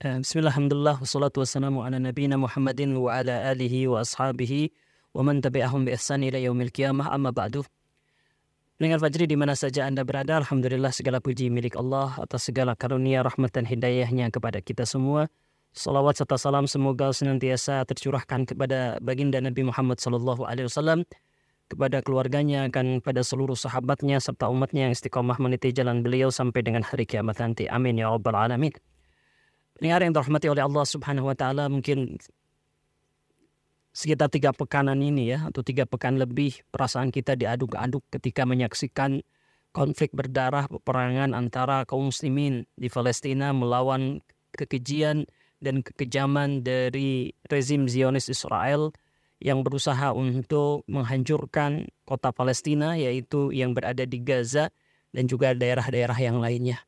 Bismillah, alhamdulillah, wassalatu wassalamu ala Muhammadin wa ala alihi wa ashabihi wa man tabi'ahum bi ihsan ila yaumil qiyamah amma ba'du. Dengar Fajri di mana saja Anda berada, Alhamdulillah segala puji milik Allah atas segala karunia, rahmat dan hidayahnya kepada kita semua. Salawat serta salam semoga senantiasa tercurahkan kepada baginda Nabi Muhammad sallallahu alaihi wasallam, kepada keluarganya dan pada seluruh sahabatnya serta umatnya yang istiqomah meniti jalan beliau sampai dengan hari kiamat nanti. Amin ya rabbal alamin. Pendengar yang dirahmati oleh Allah Subhanahu wa taala mungkin sekitar tiga pekanan ini ya atau tiga pekan lebih perasaan kita diaduk-aduk ketika menyaksikan konflik berdarah peperangan antara kaum muslimin di Palestina melawan kekejian dan kekejaman dari rezim Zionis Israel yang berusaha untuk menghancurkan kota Palestina yaitu yang berada di Gaza dan juga daerah-daerah yang lainnya.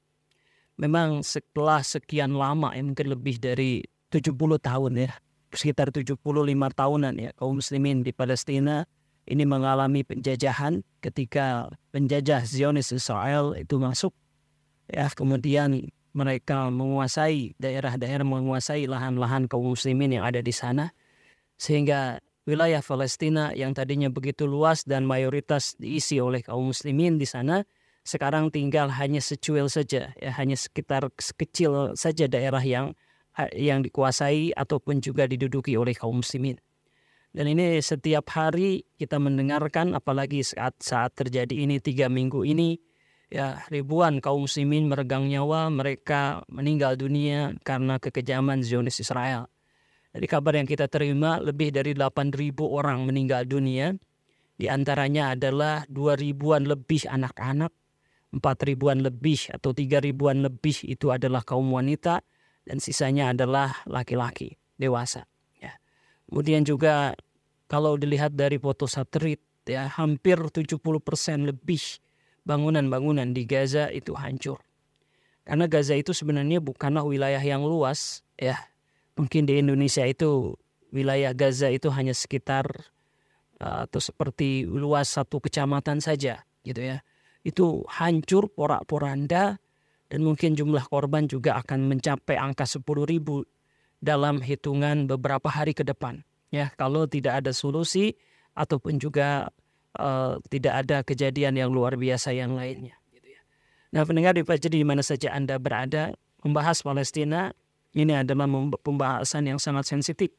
Memang setelah sekian lama ya mungkin lebih dari 70 tahun ya sekitar 75 tahunan ya kaum muslimin di Palestina ini mengalami penjajahan ketika penjajah Zionis Israel itu masuk. Ya kemudian mereka menguasai daerah-daerah menguasai lahan-lahan kaum muslimin yang ada di sana sehingga wilayah Palestina yang tadinya begitu luas dan mayoritas diisi oleh kaum muslimin di sana sekarang tinggal hanya secuil saja ya hanya sekitar sekecil saja daerah yang yang dikuasai ataupun juga diduduki oleh kaum muslimin. Dan ini setiap hari kita mendengarkan apalagi saat saat terjadi ini tiga minggu ini ya ribuan kaum muslimin meregang nyawa mereka meninggal dunia karena kekejaman Zionis Israel. Dari kabar yang kita terima lebih dari 8.000 orang meninggal dunia. Di antaranya adalah 2 ribuan lebih anak-anak, 4 ribuan lebih atau 3 ribuan lebih itu adalah kaum wanita dan sisanya adalah laki-laki dewasa. Ya. Kemudian juga kalau dilihat dari foto satelit ya hampir 70% lebih bangunan-bangunan di Gaza itu hancur. Karena Gaza itu sebenarnya bukanlah wilayah yang luas ya. Mungkin di Indonesia itu wilayah Gaza itu hanya sekitar uh, atau seperti luas satu kecamatan saja gitu ya. Itu hancur porak-poranda dan mungkin jumlah korban juga akan mencapai angka 10 ribu dalam hitungan beberapa hari ke depan. Ya, kalau tidak ada solusi ataupun juga uh, tidak ada kejadian yang luar biasa yang lainnya. Gitu ya. Nah, pendengar di di mana saja Anda berada, membahas Palestina ini adalah pembahasan yang sangat sensitif,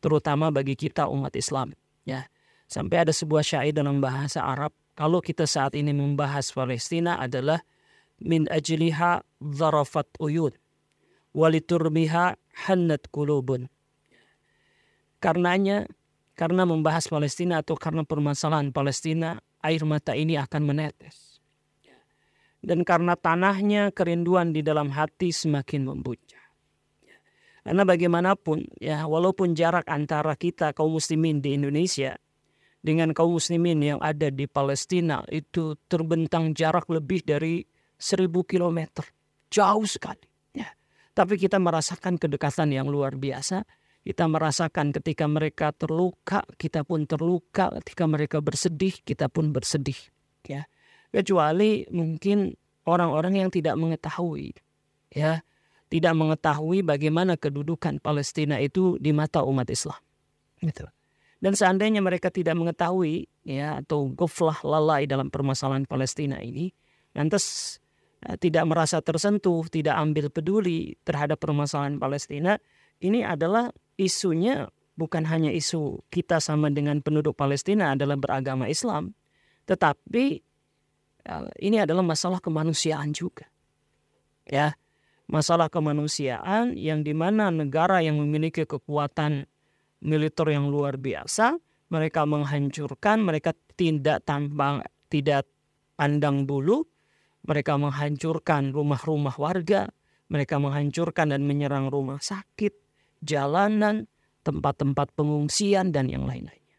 terutama bagi kita umat Islam. Ya, sampai ada sebuah syair dalam bahasa Arab. Kalau kita saat ini membahas Palestina adalah min ajliha zarafat uyun waliturbiha hannat kulubun. Karenanya, karena membahas Palestina atau karena permasalahan Palestina, air mata ini akan menetes. Dan karena tanahnya, kerinduan di dalam hati semakin membuncah. Karena bagaimanapun, ya walaupun jarak antara kita kaum muslimin di Indonesia dengan kaum muslimin yang ada di Palestina itu terbentang jarak lebih dari seribu kilometer. Jauh sekali. Ya. Tapi kita merasakan kedekatan yang luar biasa. Kita merasakan ketika mereka terluka, kita pun terluka. Ketika mereka bersedih, kita pun bersedih. Ya. Kecuali mungkin orang-orang yang tidak mengetahui. Ya, tidak mengetahui bagaimana kedudukan Palestina itu di mata umat Islam. Gitu. Dan seandainya mereka tidak mengetahui ya atau goflah lalai dalam permasalahan Palestina ini, lantas Eh, tidak merasa tersentuh, tidak ambil peduli terhadap permasalahan Palestina, ini adalah isunya bukan hanya isu kita sama dengan penduduk Palestina adalah beragama Islam, tetapi eh, ini adalah masalah kemanusiaan juga. Ya, masalah kemanusiaan yang di mana negara yang memiliki kekuatan militer yang luar biasa, mereka menghancurkan, mereka tidak tambang, tidak pandang bulu, mereka menghancurkan rumah-rumah warga, mereka menghancurkan dan menyerang rumah sakit, jalanan, tempat-tempat pengungsian dan yang lain-lainnya.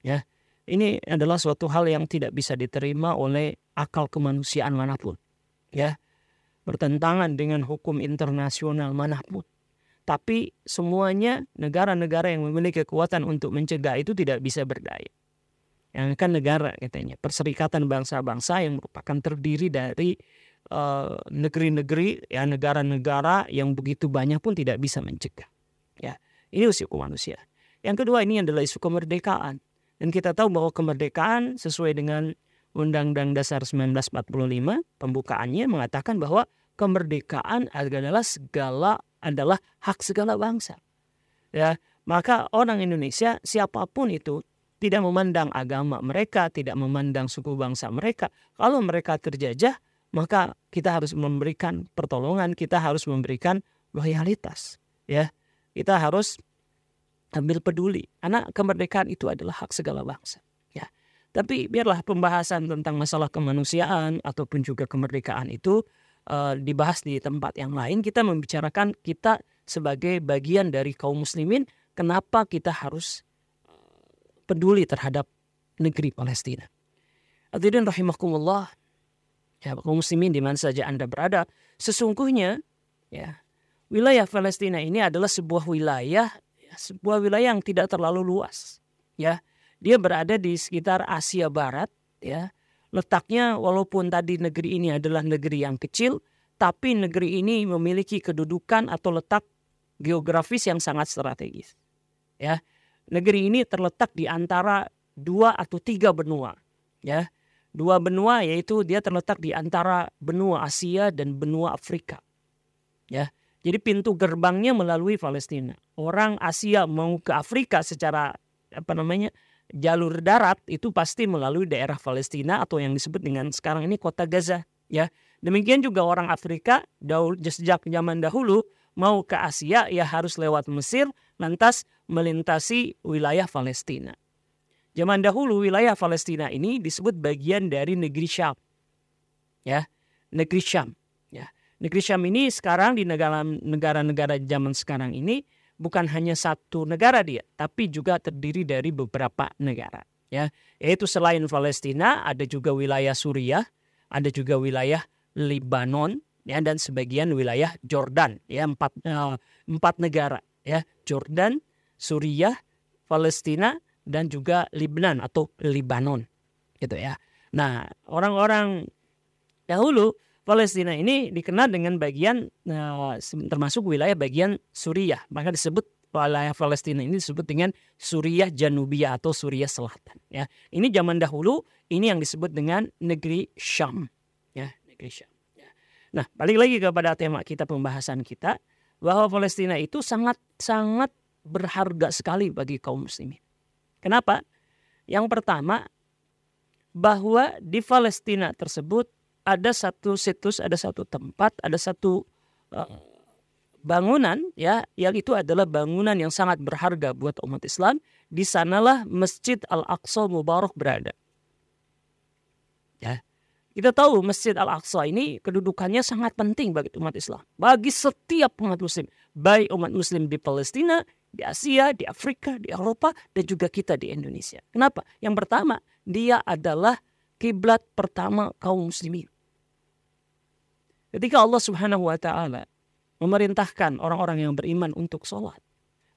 Ya, ini adalah suatu hal yang tidak bisa diterima oleh akal kemanusiaan mana pun. Ya, bertentangan dengan hukum internasional mana pun. Tapi semuanya negara-negara yang memiliki kekuatan untuk mencegah itu tidak bisa berdaya yang kan negara katanya perserikatan bangsa-bangsa yang merupakan terdiri dari eh, negeri-negeri ya negara-negara yang begitu banyak pun tidak bisa mencegah. Ya, ini usiku manusia. Yang kedua ini adalah isu kemerdekaan. Dan kita tahu bahwa kemerdekaan sesuai dengan Undang-Undang Dasar 1945 pembukaannya mengatakan bahwa kemerdekaan adalah segala adalah hak segala bangsa. Ya, maka orang Indonesia siapa pun itu tidak memandang agama mereka, tidak memandang suku bangsa mereka. Kalau mereka terjajah, maka kita harus memberikan pertolongan, kita harus memberikan loyalitas, ya. Kita harus ambil peduli. Karena kemerdekaan itu adalah hak segala bangsa, ya. Tapi biarlah pembahasan tentang masalah kemanusiaan ataupun juga kemerdekaan itu uh, dibahas di tempat yang lain. Kita membicarakan kita sebagai bagian dari kaum muslimin, kenapa kita harus peduli terhadap negeri Palestina. Hadirin rahimakumullah, ya kaum muslimin di mana saja Anda berada, sesungguhnya ya wilayah Palestina ini adalah sebuah wilayah ya, sebuah wilayah yang tidak terlalu luas. Ya, dia berada di sekitar Asia Barat, ya. Letaknya walaupun tadi negeri ini adalah negeri yang kecil, tapi negeri ini memiliki kedudukan atau letak geografis yang sangat strategis. Ya, negeri ini terletak di antara dua atau tiga benua. Ya, dua benua yaitu dia terletak di antara benua Asia dan benua Afrika. Ya, jadi pintu gerbangnya melalui Palestina. Orang Asia mau ke Afrika secara apa namanya jalur darat itu pasti melalui daerah Palestina atau yang disebut dengan sekarang ini kota Gaza. Ya, demikian juga orang Afrika sejak zaman dahulu mau ke Asia ya harus lewat Mesir lantas melintasi wilayah Palestina. Zaman dahulu wilayah Palestina ini disebut bagian dari negeri Syam. Ya, negeri Syam. Ya. Negeri Syam ini sekarang di negara-negara zaman sekarang ini bukan hanya satu negara dia, tapi juga terdiri dari beberapa negara. Ya, yaitu selain Palestina ada juga wilayah Suriah, ada juga wilayah Lebanon, ya dan sebagian wilayah Jordan, ya empat uh, empat negara, ya Jordan, Suriah, Palestina, dan juga Lebanon atau Libanon. Gitu ya. Nah, orang-orang dahulu Palestina ini dikenal dengan bagian uh, termasuk wilayah bagian Suriah. Maka disebut wilayah Palestina ini disebut dengan Suriah Janubia atau Suriah Selatan. Ya, ini zaman dahulu ini yang disebut dengan negeri Syam. Ya, negeri Syam. Ya. Nah, balik lagi kepada tema kita pembahasan kita bahwa Palestina itu sangat sangat berharga sekali bagi kaum muslimin. Kenapa? Yang pertama, bahwa di Palestina tersebut ada satu situs, ada satu tempat, ada satu uh, bangunan ya yang itu adalah bangunan yang sangat berharga buat umat Islam. Di sanalah Masjid Al-Aqsa Mubarak berada. Ya. Kita tahu Masjid Al-Aqsa ini kedudukannya sangat penting bagi umat Islam. Bagi setiap umat muslim. Baik umat muslim di Palestina, di Asia, di Afrika, di Eropa, dan juga kita di Indonesia. Kenapa? Yang pertama, dia adalah kiblat pertama kaum muslimin. Ketika Allah Subhanahu wa taala memerintahkan orang-orang yang beriman untuk sholat.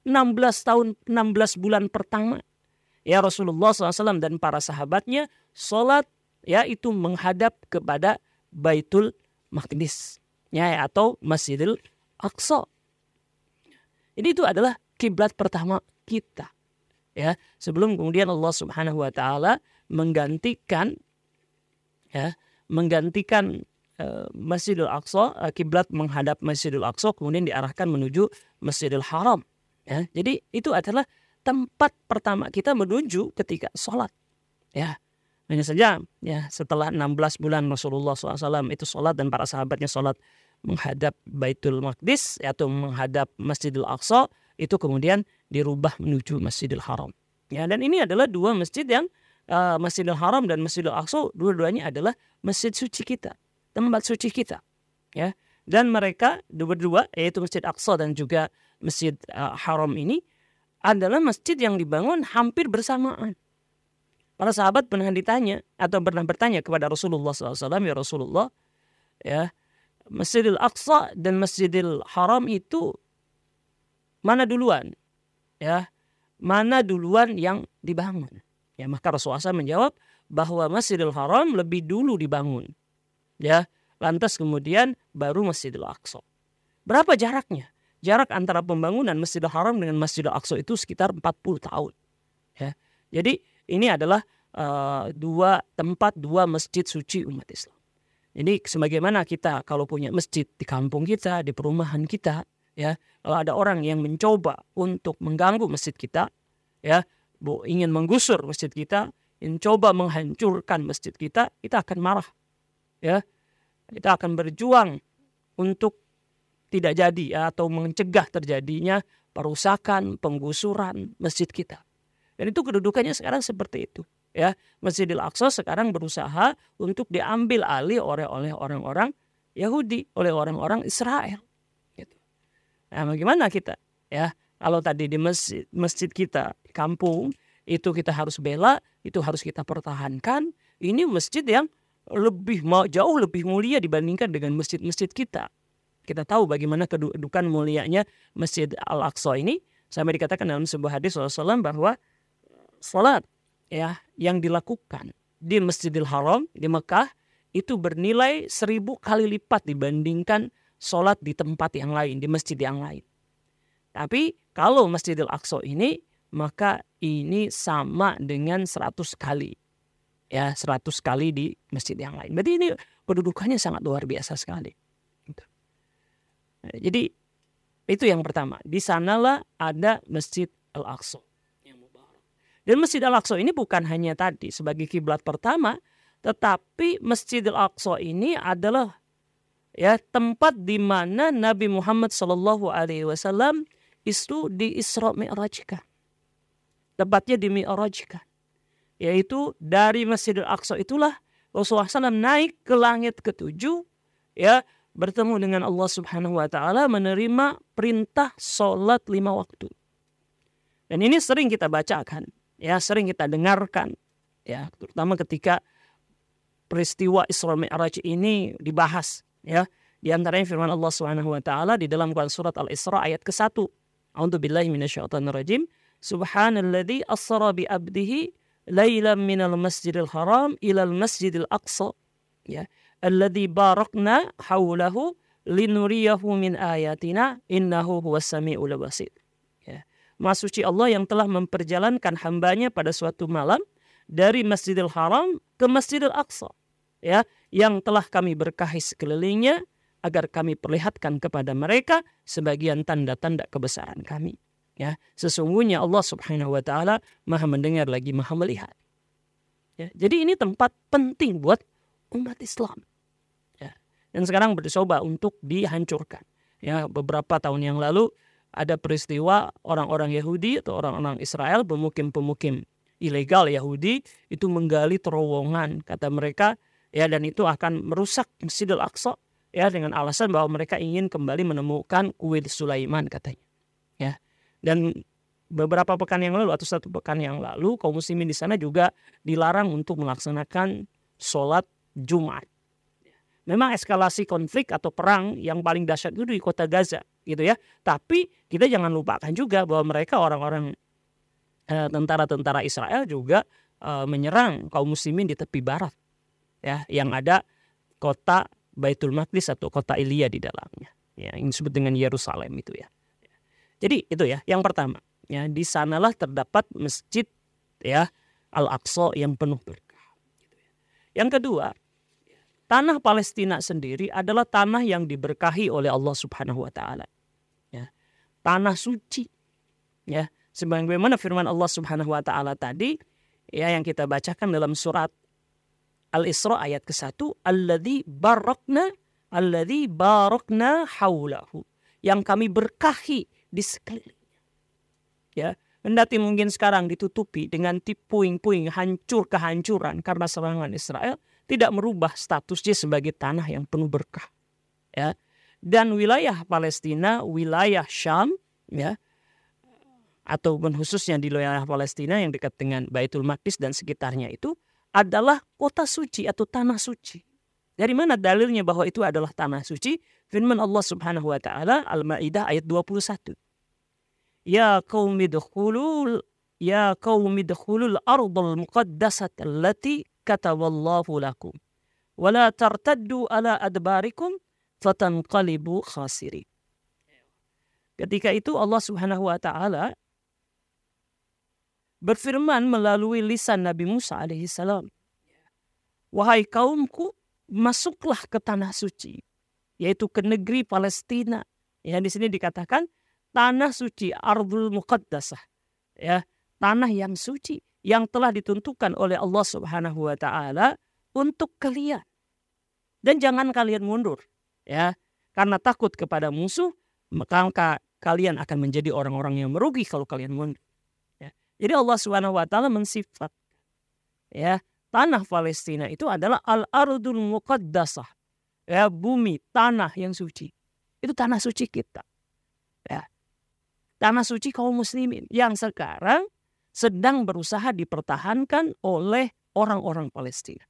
16 tahun, 16 bulan pertama. Ya Rasulullah SAW dan para sahabatnya sholat ya itu menghadap kepada Baitul Maqdis ya atau Masjidil Aqsa. Jadi itu adalah kiblat pertama kita. Ya, sebelum kemudian Allah Subhanahu wa taala menggantikan ya, menggantikan uh, Masjidil Aqsa, uh, kiblat menghadap Masjidil Aqsa kemudian diarahkan menuju Masjidil Haram. Ya, jadi itu adalah tempat pertama kita menuju ketika sholat. Ya, hanya saja ya setelah 16 bulan Rasulullah SAW itu sholat dan para sahabatnya sholat menghadap Baitul Maqdis atau menghadap Masjidil Aqsa itu kemudian dirubah menuju Masjidil Haram. Ya, dan ini adalah dua masjid yang uh, Masjidil Haram dan Masjidil Aqsa dua-duanya adalah masjid suci kita, tempat suci kita. Ya. Dan mereka dua-dua yaitu Masjid Aqsa dan juga Masjid uh, Haram ini adalah masjid yang dibangun hampir bersamaan. Para sahabat pernah ditanya atau pernah bertanya kepada Rasulullah SAW, ya Rasulullah, ya Masjidil Aqsa dan Masjidil Haram itu mana duluan? Ya, mana duluan yang dibangun? Ya, maka Rasulullah SAW menjawab bahwa Masjidil Haram lebih dulu dibangun. Ya, lantas kemudian baru Masjidil Aqsa. Berapa jaraknya? Jarak antara pembangunan Masjidil Haram dengan Masjidil Aqsa itu sekitar 40 tahun. Ya. Jadi ini adalah uh, dua tempat dua masjid suci umat Islam. Jadi sebagaimana kita kalau punya masjid di kampung kita, di perumahan kita, ya, kalau ada orang yang mencoba untuk mengganggu masjid kita, ya, ingin menggusur masjid kita, ingin coba menghancurkan masjid kita, kita akan marah. Ya. Kita akan berjuang untuk tidak jadi atau mencegah terjadinya perusakan, penggusuran masjid kita. Dan itu kedudukannya sekarang seperti itu. Ya, Masjidil Aqsa sekarang berusaha untuk diambil alih oleh oleh orang-orang Yahudi, oleh orang-orang Israel. Gitu. Nah, bagaimana kita? Ya, kalau tadi di masjid, masjid kita, kampung, itu kita harus bela, itu harus kita pertahankan. Ini masjid yang lebih jauh lebih mulia dibandingkan dengan masjid-masjid kita. Kita tahu bagaimana kedudukan mulianya Masjid Al-Aqsa ini sampai dikatakan dalam sebuah hadis Rasulullah bahwa salat ya yang dilakukan di Masjidil Haram di Mekah itu bernilai seribu kali lipat dibandingkan sholat di tempat yang lain, di masjid yang lain. Tapi kalau Masjidil Aqsa ini maka ini sama dengan seratus kali. Ya, seratus kali di masjid yang lain. Berarti ini kedudukannya sangat luar biasa sekali. Gitu. Nah, jadi itu yang pertama. Di sanalah ada Masjid Al-Aqsa. Dan Masjid Al-Aqsa ini bukan hanya tadi sebagai kiblat pertama, tetapi Masjid Al-Aqsa ini adalah ya tempat di mana Nabi Muhammad Shallallahu Alaihi Wasallam itu di Isra Mi'rajkan. Tempatnya di Mi'rajkan. Yaitu dari Masjid Al-Aqsa itulah Rasulullah SAW naik ke langit ketujuh ya bertemu dengan Allah Subhanahu wa taala menerima perintah sholat lima waktu. Dan ini sering kita bacakan ya sering kita dengarkan ya terutama ketika peristiwa Isra Mi'raj ini dibahas ya di antaranya firman Allah Subhanahu wa taala di dalam Quran surat Al-Isra ayat ke-1 A'udzu billahi minasyaitonir rajim Subhanalladzi asra bi 'abdihi lailan minal masjidil haram ilal masjidil aqsa ya alladzi barakna linuriyahu min ayatina innahu huwas samiul basir Maha suci Allah yang telah memperjalankan hambanya pada suatu malam dari Masjidil Haram ke Masjidil Aqsa. Ya, yang telah kami berkahi sekelilingnya agar kami perlihatkan kepada mereka sebagian tanda-tanda kebesaran kami. Ya, sesungguhnya Allah Subhanahu wa taala Maha mendengar lagi Maha melihat. Ya, jadi ini tempat penting buat umat Islam. Ya, dan sekarang bercoba untuk dihancurkan. Ya, beberapa tahun yang lalu ada peristiwa orang-orang Yahudi atau orang-orang Israel pemukim-pemukim ilegal Yahudi itu menggali terowongan kata mereka ya dan itu akan merusak Masjidil Aqsa ya dengan alasan bahwa mereka ingin kembali menemukan kuil Sulaiman katanya ya dan beberapa pekan yang lalu atau satu pekan yang lalu kaum muslimin di sana juga dilarang untuk melaksanakan sholat Jumat memang eskalasi konflik atau perang yang paling dahsyat itu di kota Gaza gitu ya. Tapi kita jangan lupakan juga bahwa mereka orang-orang tentara tentara-tentara Israel juga uh, menyerang kaum muslimin di tepi barat ya yang ada kota Baitul Maqdis atau kota Ilya di dalamnya ya yang disebut dengan Yerusalem itu ya. Jadi itu ya yang pertama ya di sanalah terdapat masjid ya Al-Aqsa yang penuh berkah. Gitu ya. Yang kedua tanah Palestina sendiri adalah tanah yang diberkahi oleh Allah Subhanahu wa taala. Ya. Tanah suci. Ya, sebagaimana firman Allah Subhanahu wa taala tadi ya yang kita bacakan dalam surat Al-Isra ayat ke-1, alladzi barakna alladzi barakna haulahu. Yang kami berkahi di sekelilingnya. Ya, Kendati mungkin sekarang ditutupi dengan puing-puing hancur kehancuran karena serangan Israel, tidak merubah statusnya sebagai tanah yang penuh berkah. Ya. Dan wilayah Palestina, wilayah Syam, ya, atau khususnya di wilayah Palestina yang dekat dengan Baitul Maqdis dan sekitarnya itu adalah kota suci atau tanah suci. Dari mana dalilnya bahwa itu adalah tanah suci? Firman Allah Subhanahu wa taala Al-Maidah ayat 21. Ya qaumi dkhulul ya qaumi dkhulul ardal muqaddasat allati kataballahu lakum wala tartaddu ala adbarikum fatanqalibu khasirin. Ketika itu Allah Subhanahu wa taala berfirman melalui lisan Nabi Musa alaihi salam. Wahai kaumku, masuklah ke tanah suci, yaitu ke negeri Palestina. Ya, di sini dikatakan tanah suci, ardul muqaddasah. Ya, tanah yang suci yang telah ditentukan oleh Allah Subhanahu wa taala untuk kalian. Dan jangan kalian mundur, ya. Karena takut kepada musuh, maka kalian akan menjadi orang-orang yang merugi kalau kalian mundur. Jadi Allah Subhanahu wa taala mensifat ya, tanah Palestina itu adalah al-ardul muqaddasah. Ya, bumi, tanah yang suci. Itu tanah suci kita. Ya. Tanah suci kaum muslimin yang sekarang sedang berusaha dipertahankan oleh orang-orang Palestina.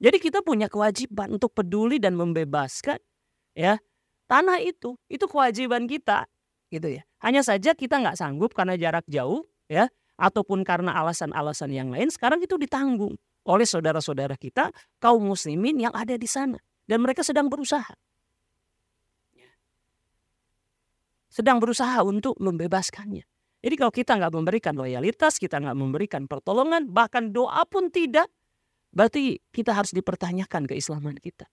Jadi kita punya kewajiban untuk peduli dan membebaskan ya tanah itu itu kewajiban kita gitu ya. Hanya saja kita nggak sanggup karena jarak jauh ya ataupun karena alasan-alasan yang lain sekarang itu ditanggung oleh saudara-saudara kita kaum muslimin yang ada di sana. Dan mereka sedang berusaha. Sedang berusaha untuk membebaskannya. Jadi kalau kita nggak memberikan loyalitas kita nggak memberikan pertolongan bahkan doa pun tidak berarti kita harus dipertanyakan keislaman kita.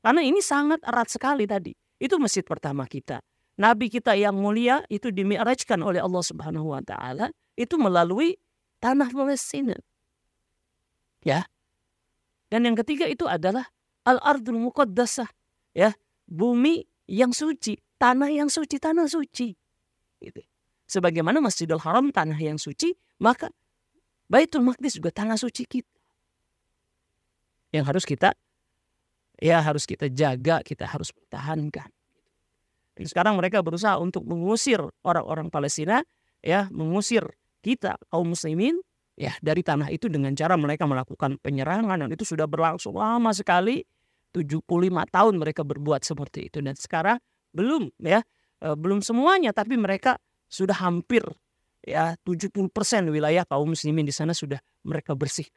Karena ini sangat erat sekali tadi. Itu masjid pertama kita. Nabi kita yang mulia itu dimi'rajkan oleh Allah Subhanahu wa taala itu melalui tanah Palestina. Ya. Dan yang ketiga itu adalah al-ardul muqaddasah, ya, bumi yang suci, tanah yang suci, tanah suci. Gitu. Sebagaimana Masjidil Haram tanah yang suci, maka Baitul Maqdis juga tanah suci kita. Yang harus kita ya harus kita jaga, kita harus pertahankan. Sekarang mereka berusaha untuk mengusir orang-orang Palestina, ya, mengusir kita kaum muslimin ya dari tanah itu dengan cara mereka melakukan penyerangan dan itu sudah berlangsung lama sekali. 75 tahun mereka berbuat seperti itu dan sekarang belum ya eh, belum semuanya tapi mereka sudah hampir ya 70% wilayah kaum muslimin di sana sudah mereka bersih.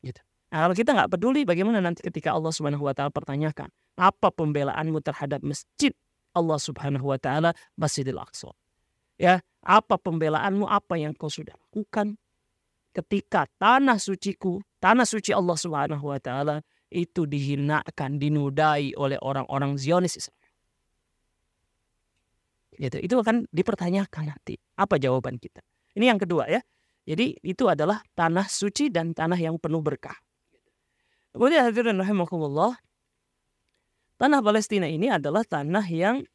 Gitu. Nah, kalau kita nggak peduli, bagaimana nanti ketika Allah Subhanahu Wa Taala pertanyakan apa pembelaanmu terhadap masjid Allah Subhanahu Wa Taala Masjidil Aqsa? Ya, apa pembelaanmu? Apa yang kau sudah lakukan ketika tanah suciku, tanah suci Allah Subhanahu Wa Taala itu dihinakan, dinudai oleh orang-orang Zionis. Gitu. Itu akan dipertanyakan nanti. Apa jawaban kita? Ini yang kedua ya. Jadi itu adalah tanah suci dan tanah yang penuh berkah. Kemudian hadirin rahimakumullah, tanah Palestina ini adalah tanah yang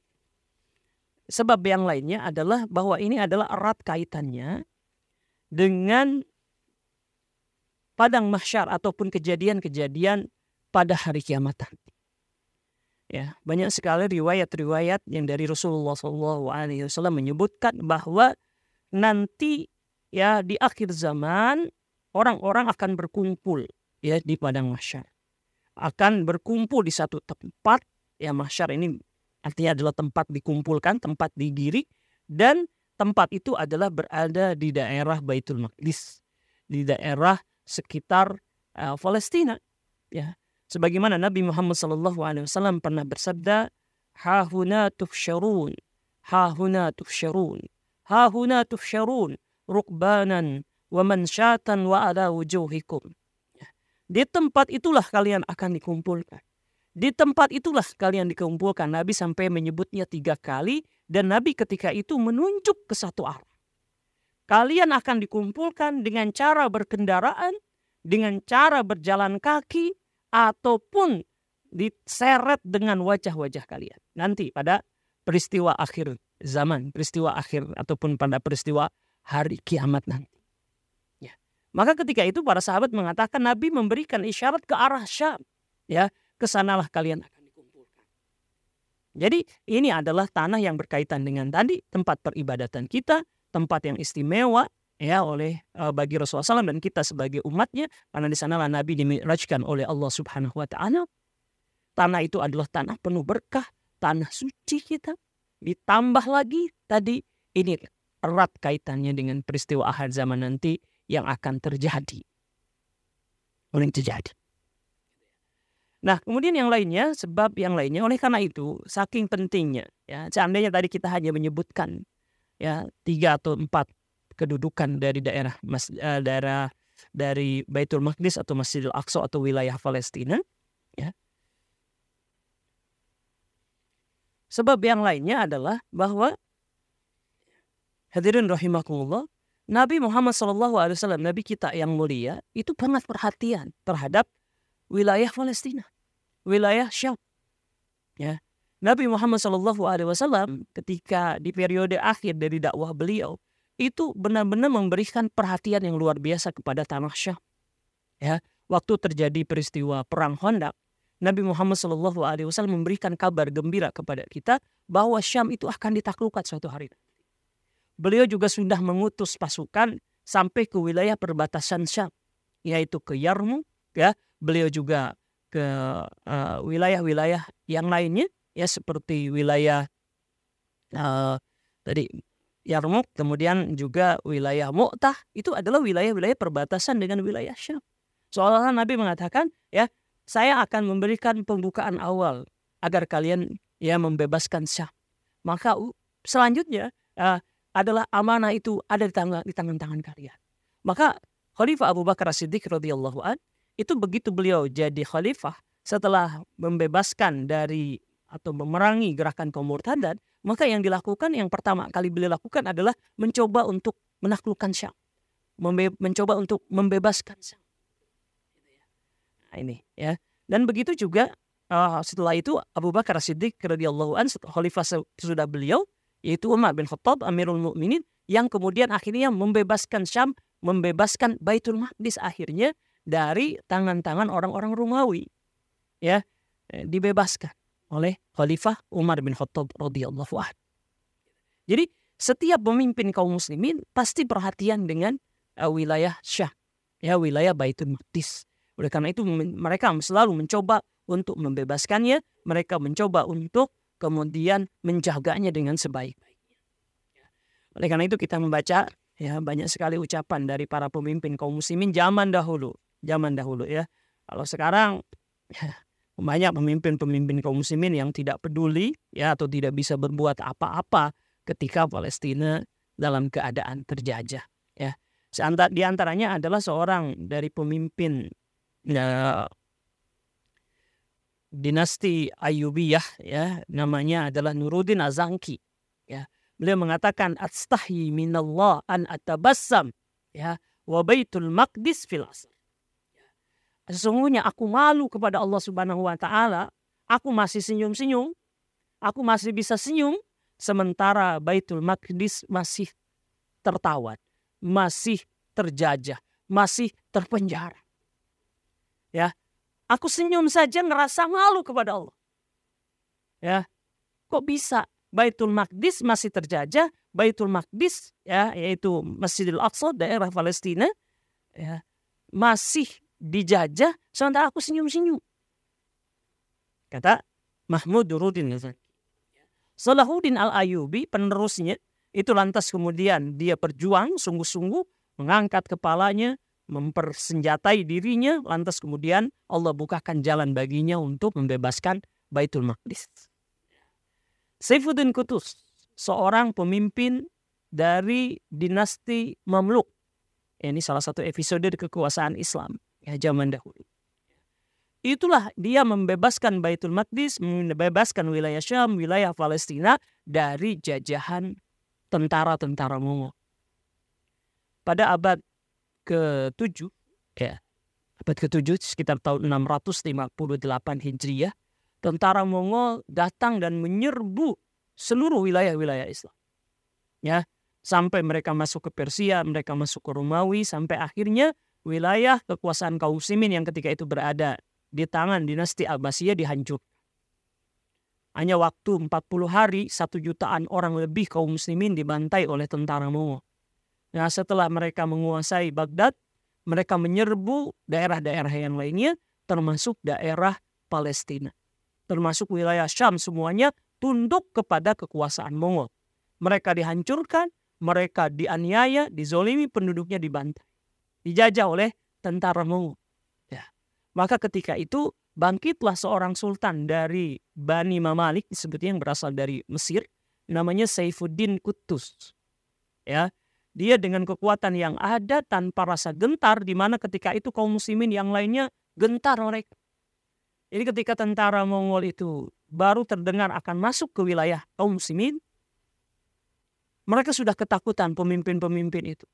sebab yang lainnya adalah bahwa ini adalah erat kaitannya dengan padang mahsyar ataupun kejadian-kejadian pada hari kiamat nanti. Ya, banyak sekali riwayat-riwayat yang dari Rasulullah SAW menyebutkan bahwa nanti ya di akhir zaman orang-orang akan berkumpul ya di padang mahsyar akan berkumpul di satu tempat. Ya mahsyar ini artinya adalah tempat dikumpulkan tempat digiring dan tempat itu adalah berada di daerah Baitul Maqdis di daerah sekitar uh, Palestina. Ya sebagaimana Nabi Muhammad SAW pernah bersabda hahuna tuhsyarun hahuna tuhsyarun hahuna tuhsyarun rukbanan wa mansyatan wa ala wujuhikum di tempat itulah kalian akan dikumpulkan. Di tempat itulah kalian dikumpulkan. Nabi sampai menyebutnya tiga kali dan Nabi ketika itu menunjuk ke satu arah. Kalian akan dikumpulkan dengan cara berkendaraan, dengan cara berjalan kaki, ataupun diseret dengan wajah-wajah kalian. Nanti pada peristiwa akhir zaman, peristiwa akhir ataupun pada peristiwa hari kiamat nanti. Maka ketika itu para sahabat mengatakan Nabi memberikan isyarat ke arah Syam. Ya, ke sanalah kalian akan dikumpulkan. Jadi ini adalah tanah yang berkaitan dengan tadi tempat peribadatan kita, tempat yang istimewa ya oleh uh, bagi Rasulullah SAW dan kita sebagai umatnya karena di sanalah Nabi dimirajkan oleh Allah Subhanahu Wa Taala. Tanah itu adalah tanah penuh berkah, tanah suci kita. Ditambah lagi tadi ini erat kaitannya dengan peristiwa akhir zaman nanti yang akan terjadi. Yang terjadi. Nah, kemudian yang lainnya, sebab yang lainnya, oleh karena itu, saking pentingnya, ya, seandainya tadi kita hanya menyebutkan ya tiga atau empat kedudukan dari daerah mas, uh, daerah dari Baitul Maqdis atau Masjidil Aqsa atau wilayah Palestina, ya. Sebab yang lainnya adalah bahwa hadirin rahimakumullah, Nabi Muhammad SAW, Nabi kita yang mulia, itu sangat perhatian terhadap wilayah Palestina wilayah Syam. Ya. Nabi Muhammad SAW ketika di periode akhir dari dakwah beliau itu benar-benar memberikan perhatian yang luar biasa kepada tanah Syam. Ya, waktu terjadi peristiwa perang Hondak, Nabi Muhammad SAW memberikan kabar gembira kepada kita bahwa Syam itu akan ditaklukkan suatu hari. Beliau juga sudah mengutus pasukan sampai ke wilayah perbatasan Syam, yaitu ke Yarmouk. Ya, beliau juga ke uh, wilayah-wilayah yang lainnya ya seperti wilayah uh, tadi Yarmuk kemudian juga wilayah Mu'tah itu adalah wilayah-wilayah perbatasan dengan wilayah Syam. Seolah-olah Nabi mengatakan ya saya akan memberikan pembukaan awal agar kalian ya membebaskan Syam. Maka selanjutnya uh, adalah amanah itu ada di tangan di tangan-tangan kalian. Maka Khalifah Abu Bakar Siddiq radhiyallahu an itu begitu beliau jadi khalifah setelah membebaskan dari atau memerangi gerakan kaum murtadat, maka yang dilakukan yang pertama kali beliau lakukan adalah mencoba untuk menaklukkan Syam. Mencoba untuk membebaskan Syam. Nah, ini ya. Dan begitu juga uh, setelah itu Abu Bakar Siddiq radhiyallahu an khalifah sudah beliau yaitu Umar bin Khattab Amirul Mukminin yang kemudian akhirnya membebaskan Syam, membebaskan Baitul Maqdis akhirnya dari tangan-tangan orang-orang Romawi. Ya, eh, dibebaskan oleh Khalifah Umar bin Khattab radhiyallahu anhu. Jadi setiap pemimpin kaum muslimin pasti perhatian dengan uh, wilayah Syah, ya wilayah Baitul Maqdis. Oleh karena itu mereka selalu mencoba untuk membebaskannya, mereka mencoba untuk kemudian menjaganya dengan sebaik-baiknya. Oleh karena itu kita membaca ya banyak sekali ucapan dari para pemimpin kaum muslimin zaman dahulu zaman dahulu ya. Kalau sekarang ya, banyak pemimpin-pemimpin kaum muslimin yang tidak peduli ya atau tidak bisa berbuat apa-apa ketika Palestina dalam keadaan terjajah ya. Di antaranya adalah seorang dari pemimpin ya, dinasti Ayyubiyah ya namanya adalah Nuruddin Azanki ya. Beliau mengatakan astahi minallah an atabassam ya wa baitul maqdis fil asr. Sesungguhnya aku malu kepada Allah Subhanahu wa taala, aku masih senyum-senyum, aku masih bisa senyum sementara Baitul Maqdis masih tertawan, masih terjajah, masih terpenjara. Ya. Aku senyum saja ngerasa malu kepada Allah. Ya. Kok bisa Baitul Maqdis masih terjajah, Baitul Maqdis ya yaitu Masjidil Aqsa daerah Palestina ya masih dijajah sementara aku senyum-senyum. Kata Mahmud Durudin Salahuddin Al-Ayubi penerusnya itu lantas kemudian dia berjuang sungguh-sungguh mengangkat kepalanya, mempersenjatai dirinya, lantas kemudian Allah bukakan jalan baginya untuk membebaskan Baitul Maqdis. Saifuddin Kutus, seorang pemimpin dari dinasti Mamluk. Ini salah satu episode kekuasaan Islam ya zaman dahulu. Itulah dia membebaskan Baitul Maqdis, membebaskan wilayah Syam, wilayah Palestina dari jajahan tentara-tentara Mongol. Pada abad ke-7, ya, abad ke-7 sekitar tahun 658 Hijriah, tentara Mongol datang dan menyerbu seluruh wilayah-wilayah Islam. Ya, sampai mereka masuk ke Persia, mereka masuk ke Romawi, sampai akhirnya wilayah kekuasaan kaum muslimin yang ketika itu berada di tangan dinasti Abbasiyah dihancurkan. Hanya waktu 40 hari, satu jutaan orang lebih kaum muslimin dibantai oleh tentara Mongol. Nah setelah mereka menguasai Baghdad, mereka menyerbu daerah-daerah yang lainnya, termasuk daerah Palestina. Termasuk wilayah Syam semuanya tunduk kepada kekuasaan Mongol. Mereka dihancurkan, mereka dianiaya, dizolimi, penduduknya dibantai dijajah oleh tentara Mongol. Ya. Maka ketika itu bangkitlah seorang sultan dari Bani Mamalik disebutnya yang berasal dari Mesir namanya Saifuddin Qutus. Ya, dia dengan kekuatan yang ada tanpa rasa gentar di mana ketika itu kaum muslimin yang lainnya gentar mereka. Jadi ketika tentara Mongol itu baru terdengar akan masuk ke wilayah kaum muslimin, mereka sudah ketakutan pemimpin-pemimpin itu.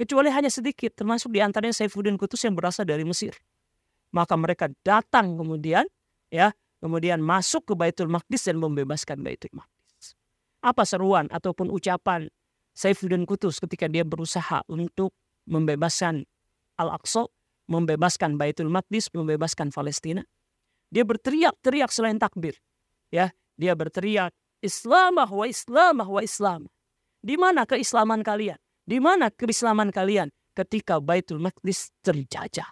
Kecuali hanya sedikit, termasuk di antaranya Saifuddin Qutus yang berasal dari Mesir. Maka mereka datang kemudian, ya, kemudian masuk ke Baitul Maqdis dan membebaskan Baitul Maqdis. Apa seruan ataupun ucapan Saifuddin Qutus ketika dia berusaha untuk membebaskan Al-Aqsa, membebaskan Baitul Maqdis, membebaskan Palestina? Dia berteriak-teriak selain takbir. Ya, dia berteriak Islamah wa Islamah wa Islam. Di mana keislaman kalian? Di mana keislaman kalian ketika Baitul Maqdis terjajah?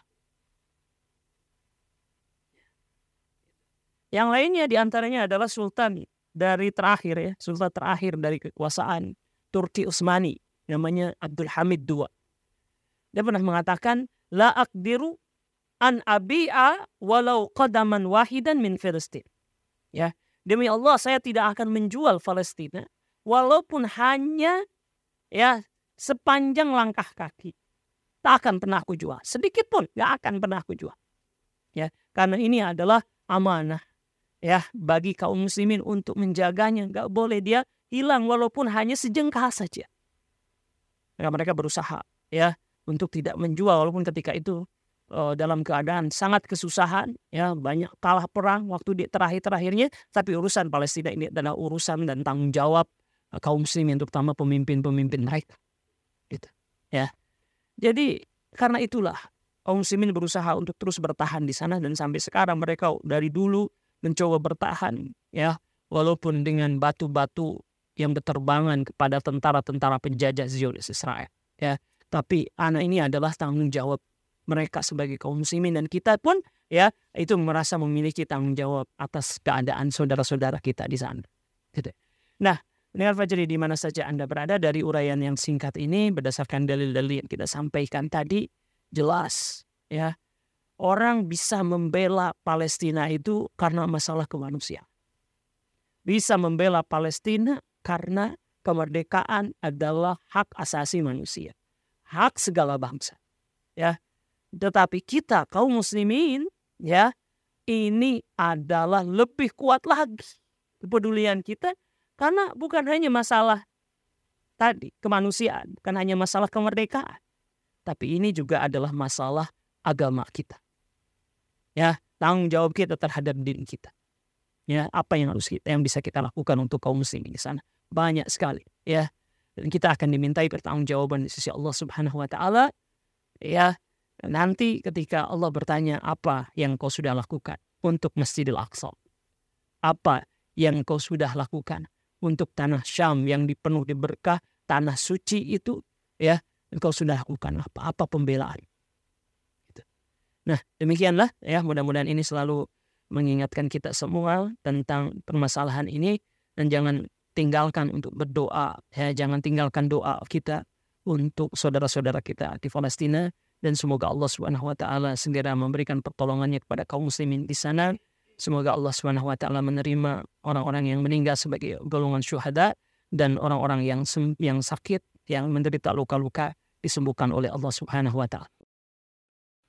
Yang lainnya di antaranya adalah Sultan dari terakhir ya, Sultan terakhir dari kekuasaan Turki Utsmani, namanya Abdul Hamid II. Dia pernah mengatakan, La akdiru an abi'a walau qadaman wahidan min Filistin. Ya, demi Allah saya tidak akan menjual Palestina walaupun hanya ya sepanjang langkah kaki. Tak akan pernah aku jual. Sedikit pun gak akan pernah aku jual. Ya, karena ini adalah amanah ya bagi kaum muslimin untuk menjaganya. Gak boleh dia hilang walaupun hanya sejengkal saja. Maka mereka berusaha ya untuk tidak menjual walaupun ketika itu uh, dalam keadaan sangat kesusahan ya banyak kalah perang waktu di terakhir-terakhirnya tapi urusan Palestina ini adalah urusan dan tanggung jawab uh, kaum muslimin terutama pemimpin-pemimpin mereka gitu ya jadi karena itulah kaum muslimin berusaha untuk terus bertahan di sana dan sampai sekarang mereka dari dulu mencoba bertahan ya walaupun dengan batu-batu yang berterbangan kepada tentara-tentara penjajah Zionis Israel ya tapi anak ini adalah tanggung jawab mereka sebagai kaum muslimin dan kita pun ya itu merasa memiliki tanggung jawab atas keadaan saudara-saudara kita di sana gitu. nah Pendengar Fajri di mana saja Anda berada dari uraian yang singkat ini berdasarkan dalil-dalil yang kita sampaikan tadi jelas ya orang bisa membela Palestina itu karena masalah kemanusiaan. Bisa membela Palestina karena kemerdekaan adalah hak asasi manusia. Hak segala bangsa. Ya. Tetapi kita kaum muslimin ya ini adalah lebih kuat lagi kepedulian kita karena bukan hanya masalah tadi kemanusiaan, bukan hanya masalah kemerdekaan, tapi ini juga adalah masalah agama kita. Ya, tanggung jawab kita terhadap diri kita. Ya, apa yang harus kita yang bisa kita lakukan untuk kaum muslimin di sana? Banyak sekali, ya. Dan kita akan dimintai pertanggungjawaban di sisi Allah Subhanahu wa taala. Ya, nanti ketika Allah bertanya apa yang kau sudah lakukan untuk Masjidil Aqsa? Apa yang kau sudah lakukan untuk tanah Syam yang dipenuh di berkah, tanah suci itu ya engkau sudah lakukan apa apa pembelaan. Gitu. Nah demikianlah ya mudah-mudahan ini selalu mengingatkan kita semua tentang permasalahan ini dan jangan tinggalkan untuk berdoa ya. Jangan tinggalkan doa kita untuk saudara-saudara kita di Palestina. Dan semoga Allah Subhanahu wa taala segera memberikan pertolongannya kepada kaum muslimin di sana. Semoga Allah taala menerima orang-orang yang meninggal sebagai golongan syuhada dan orang-orang yang yang sakit, yang menderita luka-luka disembuhkan oleh Allah taala.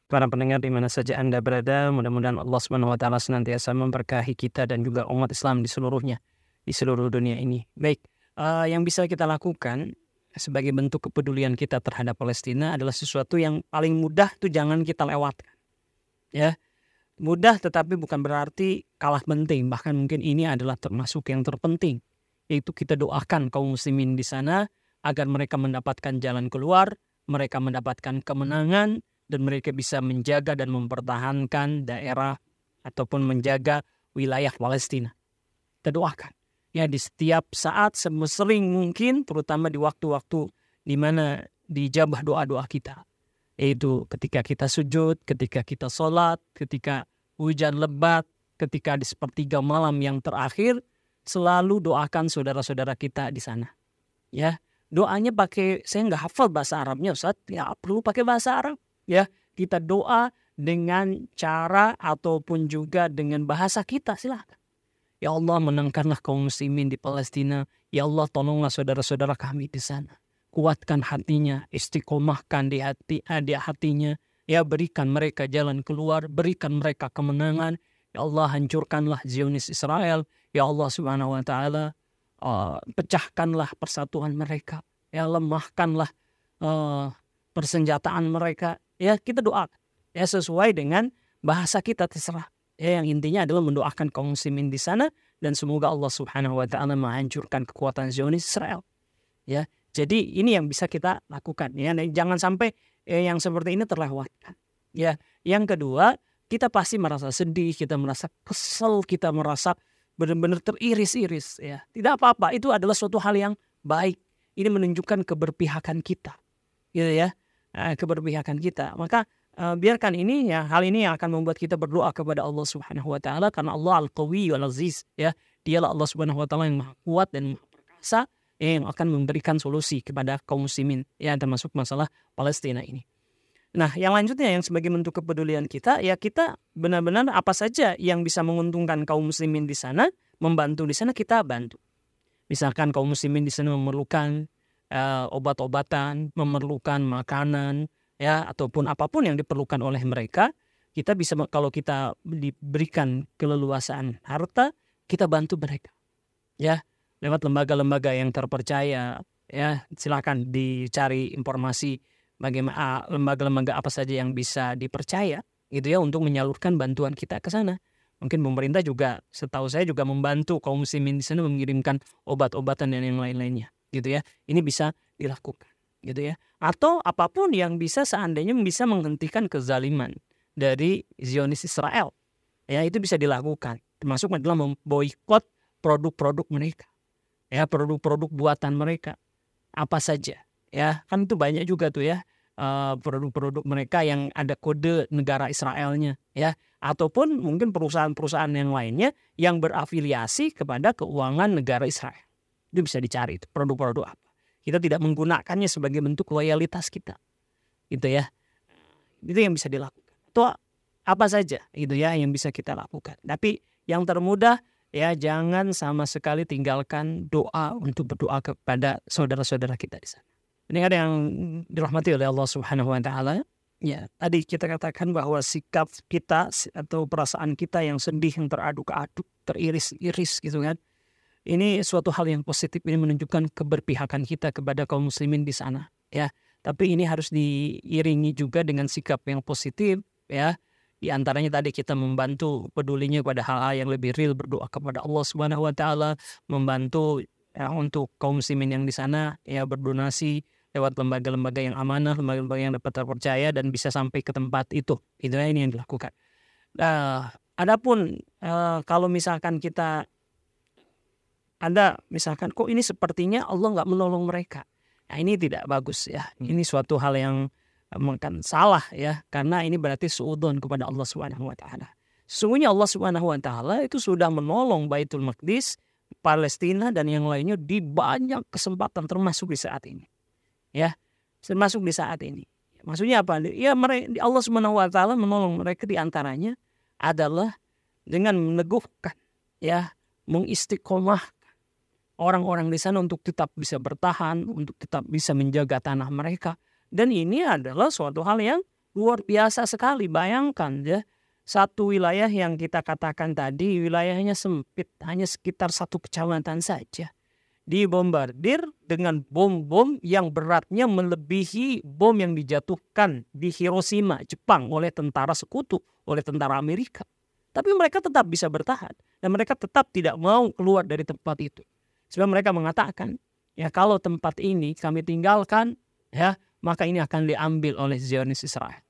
Para pendengar di mana saja Anda berada, mudah-mudahan Allah taala senantiasa memberkahi kita dan juga umat Islam di seluruhnya di seluruh dunia ini. Baik, uh, yang bisa kita lakukan sebagai bentuk kepedulian kita terhadap Palestina adalah sesuatu yang paling mudah itu jangan kita lewatkan. Ya, Mudah tetapi bukan berarti kalah penting. Bahkan mungkin ini adalah termasuk yang terpenting. Yaitu kita doakan kaum muslimin di sana agar mereka mendapatkan jalan keluar, mereka mendapatkan kemenangan, dan mereka bisa menjaga dan mempertahankan daerah ataupun menjaga wilayah Palestina. Kita doakan. Ya di setiap saat sering mungkin terutama di waktu-waktu di mana dijabah doa-doa kita yaitu ketika kita sujud, ketika kita sholat, ketika hujan lebat, ketika di sepertiga malam yang terakhir, selalu doakan saudara-saudara kita di sana. Ya, doanya pakai saya nggak hafal bahasa Arabnya Ustaz, ya perlu pakai bahasa Arab. Ya, kita doa dengan cara ataupun juga dengan bahasa kita silahkan. Ya Allah menangkanlah kaum muslimin di Palestina. Ya Allah tolonglah saudara-saudara kami di sana. Kuatkan hatinya, istiqomahkan di hati eh, di hatinya. Ya berikan mereka jalan keluar, berikan mereka kemenangan. Ya Allah hancurkanlah Zionis Israel. Ya Allah subhanahu wa ta'ala uh, pecahkanlah persatuan mereka. Ya lemahkanlah uh, persenjataan mereka. Ya kita doa ya sesuai dengan bahasa kita terserah. Ya, yang intinya adalah mendoakan kaum muslimin di sana dan semoga Allah Subhanahu wa taala menghancurkan kekuatan Zionis Israel. Ya. Jadi ini yang bisa kita lakukan ya. Jangan sampai ya, yang seperti ini terlewatkan. Ya. Yang kedua, kita pasti merasa sedih, kita merasa kesel, kita merasa benar-benar teriris-iris ya. Tidak apa-apa, itu adalah suatu hal yang baik. Ini menunjukkan keberpihakan kita. Gitu ya. Nah, keberpihakan kita. Maka uh, biarkan ini ya hal ini yang akan membuat kita berdoa kepada Allah Subhanahu wa taala karena Allah Al-Qawi wal Aziz ya. Dialah Allah Subhanahu wa taala yang maha kuat dan maha perkasa yang akan memberikan solusi kepada kaum muslimin ya termasuk masalah Palestina ini. Nah, yang lanjutnya yang sebagai bentuk kepedulian kita ya kita benar-benar apa saja yang bisa menguntungkan kaum muslimin di sana, membantu di sana kita bantu. Misalkan kaum muslimin di sana memerlukan uh, obat-obatan, memerlukan makanan, ya ataupun apa pun yang diperlukan oleh mereka kita bisa kalau kita diberikan keleluasaan harta kita bantu mereka ya. Lewat lembaga-lembaga yang terpercaya ya silakan dicari informasi bagaimana lembaga-lembaga apa saja yang bisa dipercaya gitu ya untuk menyalurkan bantuan kita ke sana. Mungkin pemerintah juga setahu saya juga membantu kaum muslimin di sana mengirimkan obat-obatan dan yang lain-lainnya gitu ya. Ini bisa dilakukan gitu ya. Atau apa pun yang bisa seandainya bisa menghentikan kezaliman dari Zionis Israel. Ya itu bisa dilakukan. Termasuk adalah memboikot produk-produk mereka. Ya produk-produk buatan mereka. Apa saja. Ya kan itu banyak juga tuh ya eh, produk-produk mereka yang ada kode negara Israelnya. Ya ataupun mungkin perusahaan-perusahaan yang lainnya yang berafiliasi kepada keuangan negara Israel. Itu bisa dicari produk-produk apa kita tidak menggunakannya sebagai bentuk loyalitas kita. Gitu ya. Itu yang bisa dilakukan. Atau apa saja itu ya yang bisa kita lakukan. Tapi yang termudah ya jangan sama sekali tinggalkan doa untuk berdoa kepada saudara-saudara kita di sana. Ini ada yang dirahmati oleh Allah Subhanahu wa taala. Ya, tadi kita katakan bahwa sikap kita atau perasaan kita yang sedih, yang teraduk-aduk, teriris-iris gitu kan ini suatu hal yang positif ini menunjukkan keberpihakan kita kepada kaum muslimin di sana ya tapi ini harus diiringi juga dengan sikap yang positif ya di antaranya tadi kita membantu pedulinya pada hal-hal yang lebih real berdoa kepada Allah Subhanahu wa taala membantu ya, untuk kaum muslimin yang di sana ya berdonasi lewat lembaga-lembaga yang amanah, lembaga-lembaga yang dapat terpercaya dan bisa sampai ke tempat itu. Itu ini yang dilakukan. Nah, adapun uh, kalau misalkan kita anda misalkan kok ini sepertinya Allah nggak menolong mereka. Nah, ini tidak bagus ya. Hmm. Ini suatu hal yang mungkin salah ya karena ini berarti suudon kepada Allah Subhanahu wa taala. Sesungguhnya Allah Subhanahu wa taala itu sudah menolong Baitul Maqdis, Palestina dan yang lainnya di banyak kesempatan termasuk di saat ini. Ya, termasuk di saat ini. Maksudnya apa? Ya mereka Allah Subhanahu wa taala menolong mereka di antaranya adalah dengan meneguhkan ya mengistiqomah orang-orang di sana untuk tetap bisa bertahan, untuk tetap bisa menjaga tanah mereka. Dan ini adalah suatu hal yang luar biasa sekali. Bayangkan ya, satu wilayah yang kita katakan tadi wilayahnya sempit, hanya sekitar satu kecamatan saja. Dibombardir dengan bom-bom yang beratnya melebihi bom yang dijatuhkan di Hiroshima, Jepang oleh tentara sekutu, oleh tentara Amerika. Tapi mereka tetap bisa bertahan dan mereka tetap tidak mau keluar dari tempat itu. Sebab mereka mengatakan, ya kalau tempat ini kami tinggalkan, ya maka ini akan diambil oleh Zionis Israel.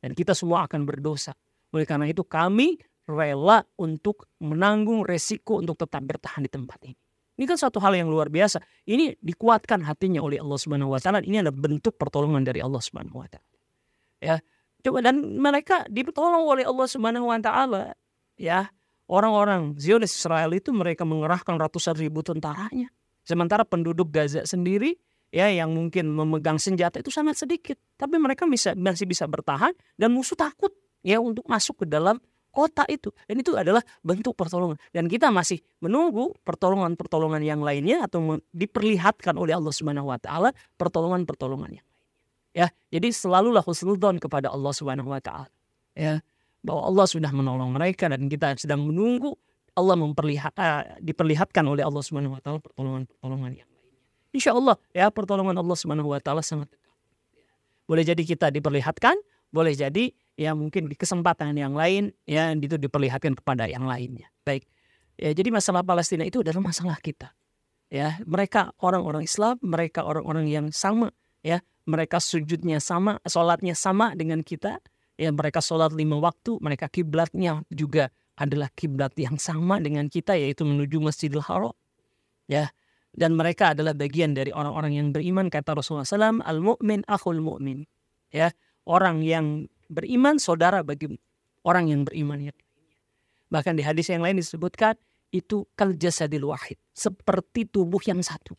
Dan kita semua akan berdosa. Oleh karena itu kami rela untuk menanggung resiko untuk tetap bertahan di tempat ini. Ini kan suatu hal yang luar biasa. Ini dikuatkan hatinya oleh Allah Subhanahu wa taala. Ini adalah bentuk pertolongan dari Allah Subhanahu wa taala. Ya. Coba dan mereka ditolong oleh Allah Subhanahu wa taala ya orang-orang Zionis Israel itu mereka mengerahkan ratusan ribu tentaranya. Sementara penduduk Gaza sendiri ya yang mungkin memegang senjata itu sangat sedikit, tapi mereka bisa masih bisa bertahan dan musuh takut ya untuk masuk ke dalam kota itu dan itu adalah bentuk pertolongan dan kita masih menunggu pertolongan-pertolongan yang lainnya atau diperlihatkan oleh Allah Subhanahu wa taala pertolongan-pertolongan yang lainnya. Ya, jadi selalulah husnudzon kepada Allah Subhanahu wa taala. Ya, bahwa Allah sudah menolong mereka dan kita sedang menunggu Allah memperlihat uh, diperlihatkan oleh Allah Subhanahu wa taala pertolongan-pertolongan yang lainnya. Insya Allah ya pertolongan Allah Subhanahu wa taala sangat dekat. Boleh jadi kita diperlihatkan, boleh jadi ya mungkin di kesempatan yang lain ya itu diperlihatkan kepada yang lainnya. Baik. Ya, jadi masalah Palestina itu adalah masalah kita. Ya, mereka orang-orang Islam, mereka orang-orang yang sama ya, mereka sujudnya sama, sholatnya sama dengan kita. Ya, mereka sholat lima waktu, mereka kiblatnya juga adalah kiblat yang sama dengan kita yaitu menuju Masjidil Haram. Ya, dan mereka adalah bagian dari orang-orang yang beriman kata Rasulullah SAW al mu'min akhul mu'min ya orang yang beriman saudara bagi orang yang beriman yang Bahkan di hadis yang lain disebutkan itu kal jasadil wahid, seperti tubuh yang satu.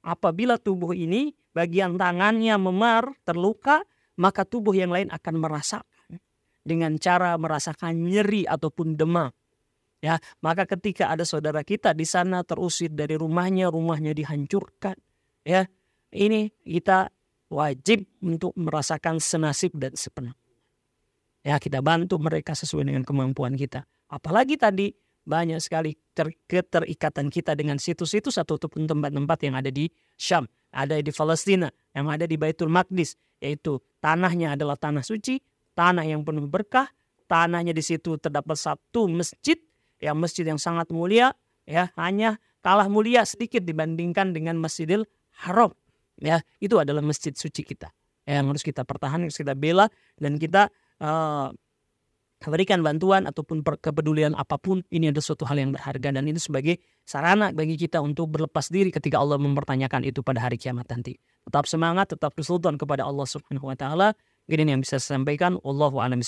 Apabila tubuh ini bagian tangannya memar, terluka, maka tubuh yang lain akan merasakan dengan cara merasakan nyeri ataupun demam. Ya, maka ketika ada saudara kita di sana terusir dari rumahnya, rumahnya dihancurkan, ya, ini kita wajib untuk merasakan senasib dan sepenuh. Ya kita bantu mereka sesuai dengan kemampuan kita. Apalagi tadi banyak sekali ter keterikatan kita dengan situs-situs ataupun tempat-tempat yang ada di Syam, ada di Palestina, yang ada di Baitul Maqdis, yaitu tanahnya adalah tanah suci, tanah yang penuh berkah, tanahnya di situ terdapat satu masjid, yang masjid yang sangat mulia, ya hanya kalah mulia sedikit dibandingkan dengan Masjidil Haram. Ya, itu adalah masjid suci kita yang harus kita pertahankan, kita bela dan kita uh, berikan bantuan ataupun kepedulian apa pun ini adalah suatu hal yang berharga dan ini sebagai sarana bagi kita untuk berlepas diri ketika Allah mempertanyakan itu pada hari kiamat nanti. Tetap semangat, tetap bersultan kepada Allah Subhanahu wa taala. Ini yang bisa saya sampaikan. Allahu a'lam.